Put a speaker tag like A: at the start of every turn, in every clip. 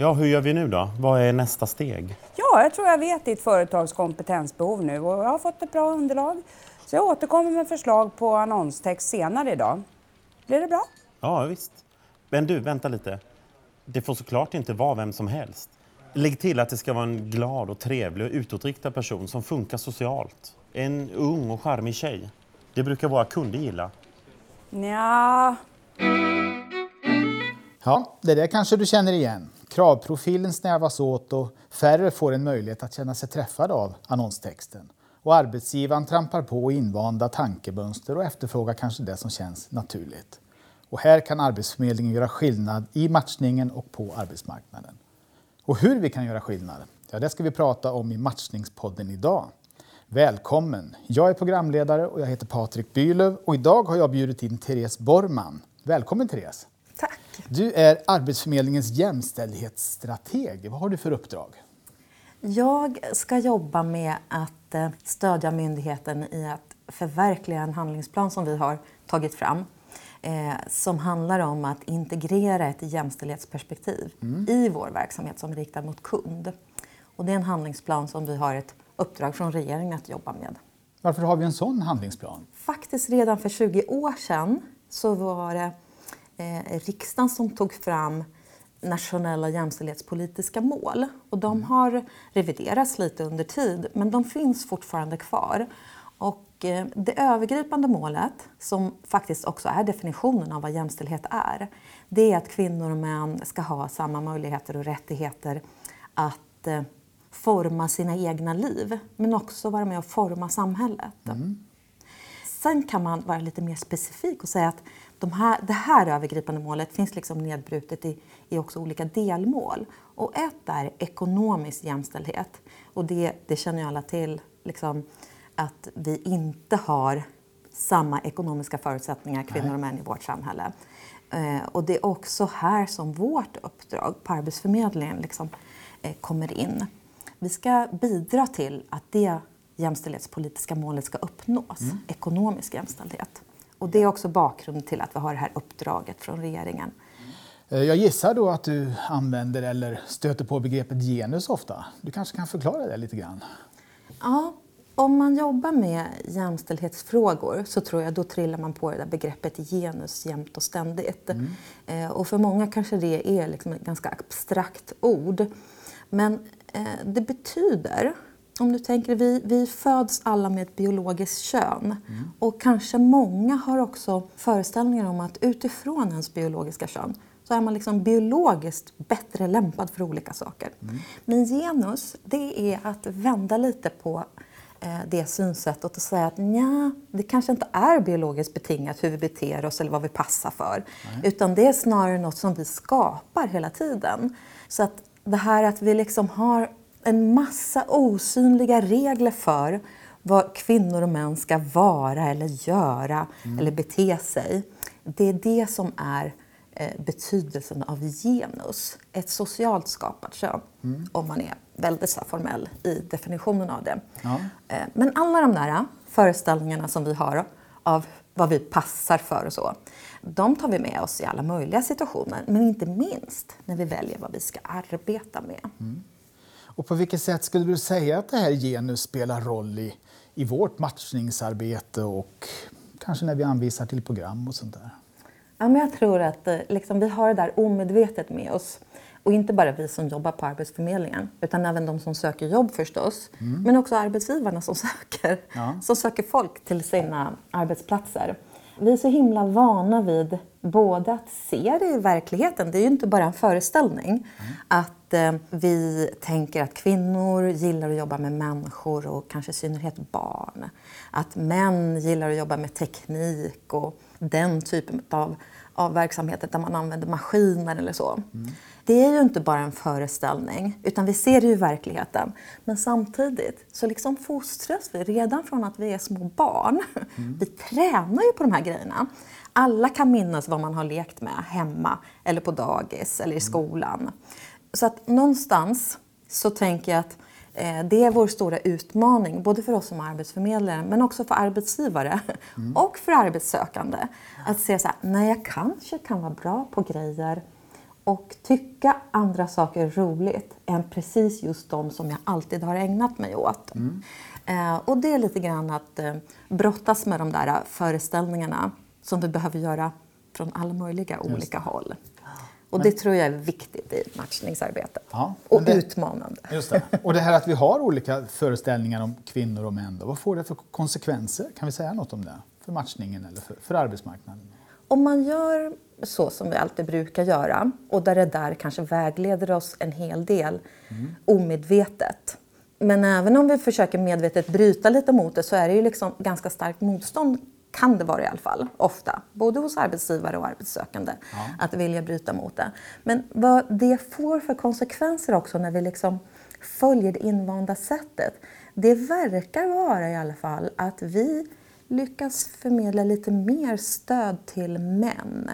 A: Ja, hur gör vi nu då? Vad är nästa steg?
B: Ja, jag tror jag vet ditt företags kompetensbehov nu och jag har fått ett bra underlag. Så jag återkommer med förslag på annonstext senare idag. Blir det bra?
A: Ja, visst. Men du, vänta lite. Det får såklart inte vara vem som helst. Lägg till att det ska vara en glad och trevlig och utåtriktad person som funkar socialt. En ung och charmig tjej. Det brukar våra kunder gilla.
B: Ja.
C: Ja, det där kanske du känner igen. Kravprofilen snävas åt och färre får en möjlighet att känna sig träffade av annonstexten. Och arbetsgivaren trampar på invanda tankemönster och efterfrågar kanske det som känns naturligt. Och här kan Arbetsförmedlingen göra skillnad i matchningen och på arbetsmarknaden. Och hur vi kan göra skillnad, ja, det ska vi prata om i Matchningspodden idag. Välkommen! Jag är programledare och jag heter Patrik Bylöv och idag har jag bjudit in Therese Borman. Välkommen Therese!
D: Tack!
C: Du är Arbetsförmedlingens jämställdhetsstrateg. Vad har du för uppdrag?
D: Jag ska jobba med att eh, stödja myndigheten i att förverkliga en handlingsplan som vi har tagit fram eh, som handlar om att integrera ett jämställdhetsperspektiv mm. i vår verksamhet som är riktad mot kund. Och det är en handlingsplan som vi har ett uppdrag från regeringen att jobba med.
C: Varför har vi en sån handlingsplan?
D: Faktiskt redan för 20 år sedan så var det eh, riksdagen som tog fram nationella jämställdhetspolitiska mål. Och de mm. har reviderats lite under tid, men de finns fortfarande kvar. Och eh, det övergripande målet, som faktiskt också är definitionen av vad jämställdhet är, det är att kvinnor och män ska ha samma möjligheter och rättigheter att eh, forma sina egna liv, men också vara med och forma samhället. Mm. Sen kan man vara lite mer specifik och säga att de här, det här övergripande målet finns liksom nedbrutet i, i också olika delmål. Och ett är ekonomisk jämställdhet. Och det, det känner ju alla till, liksom, att vi inte har samma ekonomiska förutsättningar, kvinnor och män, i vårt samhälle. Eh, och det är också här som vårt uppdrag på Arbetsförmedlingen liksom, eh, kommer in. Vi ska bidra till att det jämställdhetspolitiska målet ska uppnås, mm. ekonomisk jämställdhet. Och det är också bakgrunden till att vi har det här uppdraget från regeringen.
C: Eh, jag gissar då att du använder eller stöter på begreppet genus ofta. Du kanske kan förklara det lite grann?
D: Ja, om man jobbar med jämställdhetsfrågor så tror jag då trillar man på det där begreppet genus jämt och ständigt. Mm. Eh, och för många kanske det är liksom ett ganska abstrakt ord. Men eh, det betyder om du tänker, vi, vi föds alla med ett biologiskt kön. Mm. Och kanske många har också föreställningar om att utifrån ens biologiska kön så är man liksom biologiskt bättre lämpad för olika saker. Mm. Men genus, det är att vända lite på eh, det synsättet och säga att nja, det kanske inte är biologiskt betingat hur vi beter oss eller vad vi passar för. Mm. Utan det är snarare något som vi skapar hela tiden. Så att det här att vi liksom har en massa osynliga regler för vad kvinnor och män ska vara eller göra mm. eller bete sig. Det är det som är eh, betydelsen av genus. Ett socialt skapat kön, mm. om man är väldigt formell i definitionen av det. Ja. Eh, men alla de där föreställningarna som vi har av vad vi passar för och så, de tar vi med oss i alla möjliga situationer. Men inte minst när vi väljer vad vi ska arbeta med. Mm.
C: Och på vilket sätt skulle du säga att det här genus spelar roll i, i vårt matchningsarbete och kanske när vi anvisar till program och sånt där?
D: Ja, men jag tror att eh, liksom, vi har det där omedvetet med oss. Och inte bara vi som jobbar på Arbetsförmedlingen, utan även de som söker jobb förstås. Mm. Men också arbetsgivarna som söker, ja. som söker folk till sina arbetsplatser. Vi är så himla vana vid både att se det i verkligheten, det är ju inte bara en föreställning, mm. att eh, vi tänker att kvinnor gillar att jobba med människor och kanske i synnerhet barn. Att män gillar att jobba med teknik och den typen av, av verksamheter där man använder maskiner eller så. Mm. Det är ju inte bara en föreställning, utan vi ser det ju i verkligheten. Men samtidigt så liksom fostras vi redan från att vi är små barn. Mm. Vi tränar ju på de här grejerna. Alla kan minnas vad man har lekt med hemma, eller på dagis, eller i mm. skolan. Så att någonstans så tänker jag att eh, det är vår stora utmaning, både för oss som arbetsförmedlare men också för arbetsgivare mm. och för arbetssökande. Att se så här, nej jag kanske kan vara bra på grejer och tycka andra saker är roligt än precis just de som jag alltid har ägnat mig åt. Mm. Eh, och det är lite grann att eh, brottas med de där föreställningarna som vi behöver göra från alla möjliga olika håll. Och det tror jag är viktigt i matchningsarbetet. Ja, och det, utmanande.
C: Just det. Och det här att vi har olika föreställningar om kvinnor och män, då, vad får det för konsekvenser? Kan vi säga något om det? För matchningen eller för, för arbetsmarknaden?
D: Om man gör så som vi alltid brukar göra och där det där kanske vägleder oss en hel del mm. omedvetet. Men även om vi försöker medvetet bryta lite mot det så är det ju liksom ganska starkt motstånd kan det vara i alla fall, ofta, både hos arbetsgivare och arbetssökande, ja. att vilja bryta mot det. Men vad det får för konsekvenser också när vi liksom följer det invanda sättet, det verkar vara i alla fall att vi lyckas förmedla lite mer stöd till män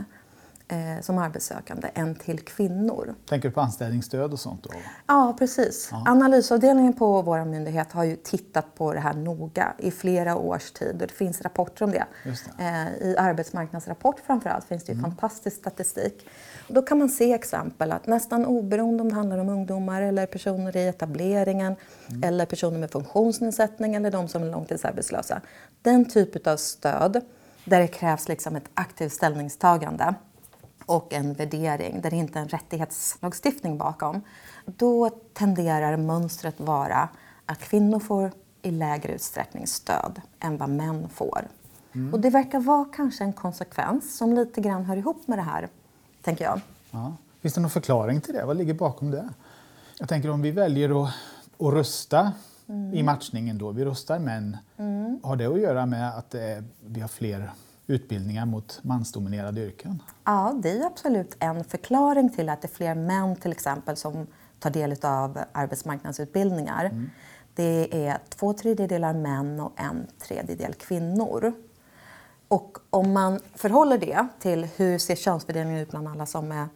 D: eh, som arbetssökande än till kvinnor.
C: Tänker du på anställningsstöd och sånt? Då?
D: Ja, precis. Ja. Analysavdelningen på vår myndighet har ju tittat på det här noga i flera års tid och det finns rapporter om det. det. Eh, I arbetsmarknadsrapport framförallt finns det ju mm. fantastisk statistik. Då kan man se exempel att nästan oberoende om det handlar om ungdomar eller personer i etableringen mm. eller personer med funktionsnedsättning eller de som är långtidsarbetslösa. Den typ av stöd där det krävs liksom ett aktivt ställningstagande och en värdering där det inte är en rättighetslagstiftning bakom, då tenderar mönstret vara att kvinnor får i lägre utsträckning stöd än vad män får. Mm. Och det verkar vara kanske en konsekvens som lite grann hör ihop med det här, tänker jag.
C: Ja. Finns det någon förklaring till det? Vad ligger bakom det? Jag tänker om vi väljer att, att rösta mm. i matchningen då, vi röstar män, mm. har det att göra med att är, vi har fler utbildningar mot mansdominerade yrken?
D: Ja, det är absolut en förklaring till att det är fler män till exempel som tar del av arbetsmarknadsutbildningar. Mm. Det är två tredjedelar män och en tredjedel kvinnor. Och om man förhåller det till hur ser könsfördelningen ut bland alla som är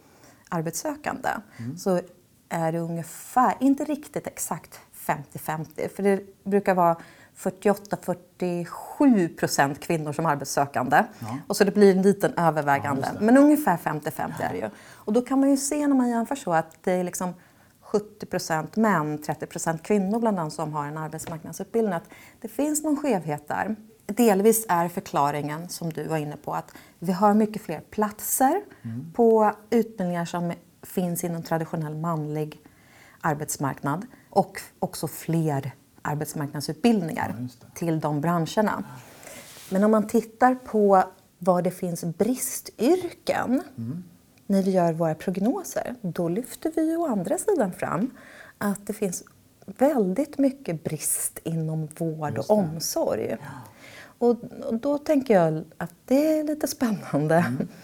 D: arbetssökande mm. så är det ungefär, inte riktigt exakt 50-50, för det brukar vara 48-47 procent kvinnor som arbetssökande. Ja. Och så det blir en liten övervägande. Ja, Men ungefär 50-50 är det ju. Och då kan man ju se när man jämför så att det är liksom 70 procent män, 30 procent kvinnor bland de som har en arbetsmarknadsutbildning. Att det finns någon skevhet där. Delvis är förklaringen, som du var inne på, att vi har mycket fler platser mm. på utbildningar som finns inom traditionell manlig arbetsmarknad och också fler arbetsmarknadsutbildningar ja, till de branscherna. Men om man tittar på var det finns bristyrken mm. när vi gör våra prognoser, då lyfter vi å andra sidan fram att det finns väldigt mycket brist inom vård och omsorg. Ja. Och, och, då tänker jag att det är lite spännande mm.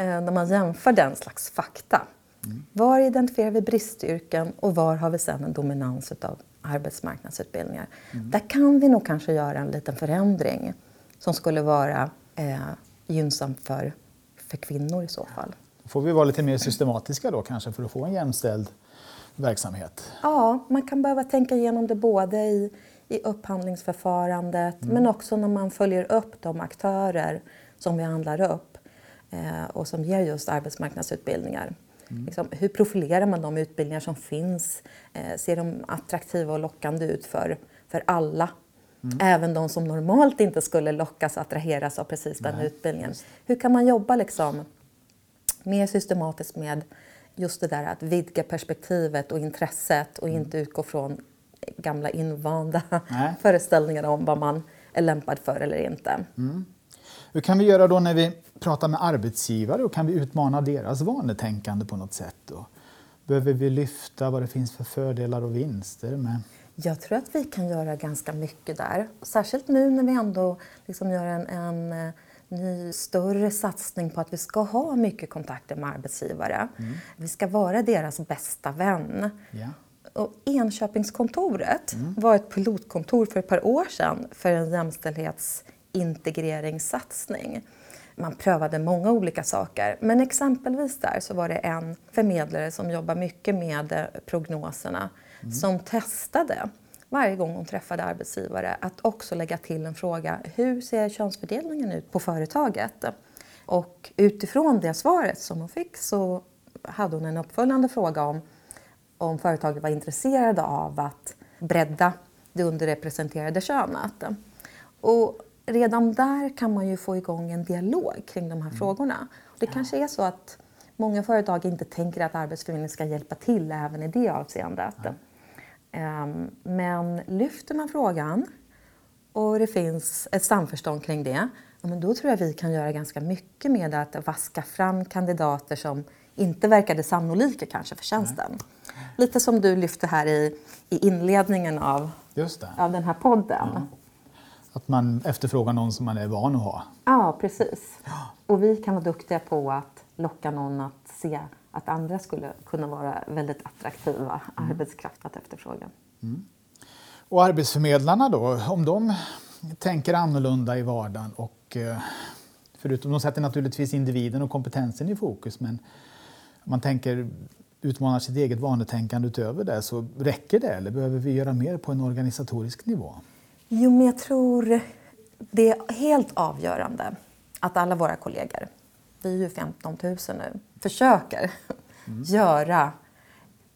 D: Eh, när man jämför den slags fakta. Mm. Var identifierar vi bristyrken och var har vi sedan en dominans av arbetsmarknadsutbildningar. Mm. Där kan vi nog kanske göra en liten förändring som skulle vara eh, gynnsam för, för kvinnor i så fall.
C: Får vi vara lite mer systematiska då kanske för att få en jämställd verksamhet?
D: Ja, man kan behöva tänka igenom det både i, i upphandlingsförfarandet mm. men också när man följer upp de aktörer som vi handlar upp eh, och som ger just arbetsmarknadsutbildningar. Mm. Liksom, hur profilerar man de utbildningar som finns? Eh, ser de attraktiva och lockande ut för, för alla? Mm. Även de som normalt inte skulle lockas och attraheras av precis den Nej, utbildningen. Hur kan man jobba liksom mer systematiskt med just det där att vidga perspektivet och intresset och mm. inte utgå från gamla invanda föreställningar om vad man är lämpad för eller inte.
C: Mm. Hur kan vi göra då när vi pratar med arbetsgivare och kan vi utmana deras vanetänkande på något sätt? Då? Behöver vi lyfta vad det finns för fördelar och vinster med
D: jag tror att vi kan göra ganska mycket där. Särskilt nu när vi ändå liksom gör en, en eh, ny större satsning på att vi ska ha mycket kontakter med arbetsgivare. Mm. Vi ska vara deras bästa vän. Ja. Och Enköpingskontoret mm. var ett pilotkontor för ett par år sedan för en jämställdhets integreringssatsning. Man prövade många olika saker, men exempelvis där så var det en förmedlare som jobbar mycket med eh, prognoserna mm. som testade varje gång hon träffade arbetsgivare att också lägga till en fråga. Hur ser könsfördelningen ut på företaget? Och utifrån det svaret som hon fick så hade hon en uppföljande fråga om om företaget var intresserade av att bredda det underrepresenterade könet. Och redan där kan man ju få igång en dialog kring de här mm. frågorna. Det kanske är så att många företag inte tänker att Arbetsförmedlingen ska hjälpa till även i det avseendet. Mm. Men lyfter man frågan och det finns ett samförstånd kring det, men då tror jag vi kan göra ganska mycket med att vaska fram kandidater som inte verkade sannolika kanske för tjänsten. Lite som du lyfte här i, i inledningen av, av den här podden.
C: Att man efterfrågar någon som man är van att ha.
D: Ja, precis. Och vi kan vara duktiga på att locka någon att se att andra skulle kunna vara väldigt attraktiva mm. arbetskraft att efterfråga. Mm.
C: Och arbetsförmedlarna då, om de tänker annorlunda i vardagen och eh, förutom de sätter naturligtvis individen och kompetensen i fokus men om man tänker utmanar sitt eget vanetänkande utöver det så räcker det eller behöver vi göra mer på en organisatorisk nivå?
D: Jo, men jag tror det är helt avgörande att alla våra kollegor, vi är ju 15 000 nu, försöker mm. göra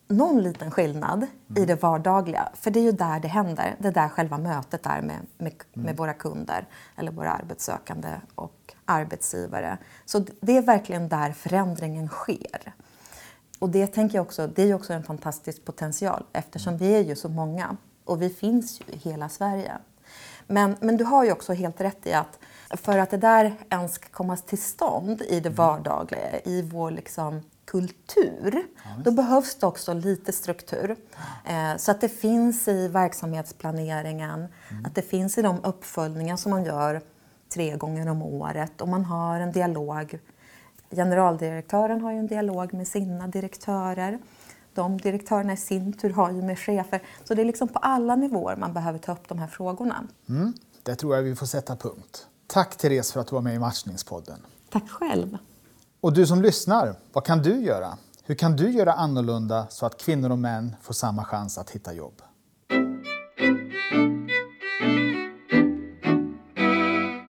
D: någon liten skillnad mm. i det vardagliga. För det är ju där det händer. Det är där själva mötet är med, med, med mm. våra kunder eller våra arbetssökande och arbetsgivare. Så det är verkligen där förändringen sker. Och det tänker jag också, det är ju också en fantastisk potential eftersom vi är ju så många och vi finns ju i hela Sverige. Men, men du har ju också helt rätt i att för att det där ens ska komma till stånd i det mm. vardagliga, i vår liksom kultur, då behövs det också lite struktur. Eh, så att det finns i verksamhetsplaneringen, mm. att det finns i de uppföljningar som man gör tre gånger om året och man har en dialog Generaldirektören har ju en dialog med sina direktörer. De direktörerna i sin tur har ju med chefer. Så det är liksom på alla nivåer man behöver ta upp de här frågorna.
C: Mm, det tror jag vi får sätta punkt. Tack Therese för att du var med i Matchningspodden.
D: Tack själv.
C: Och du som lyssnar, vad kan du göra? Hur kan du göra annorlunda så att kvinnor och män får samma chans att hitta jobb?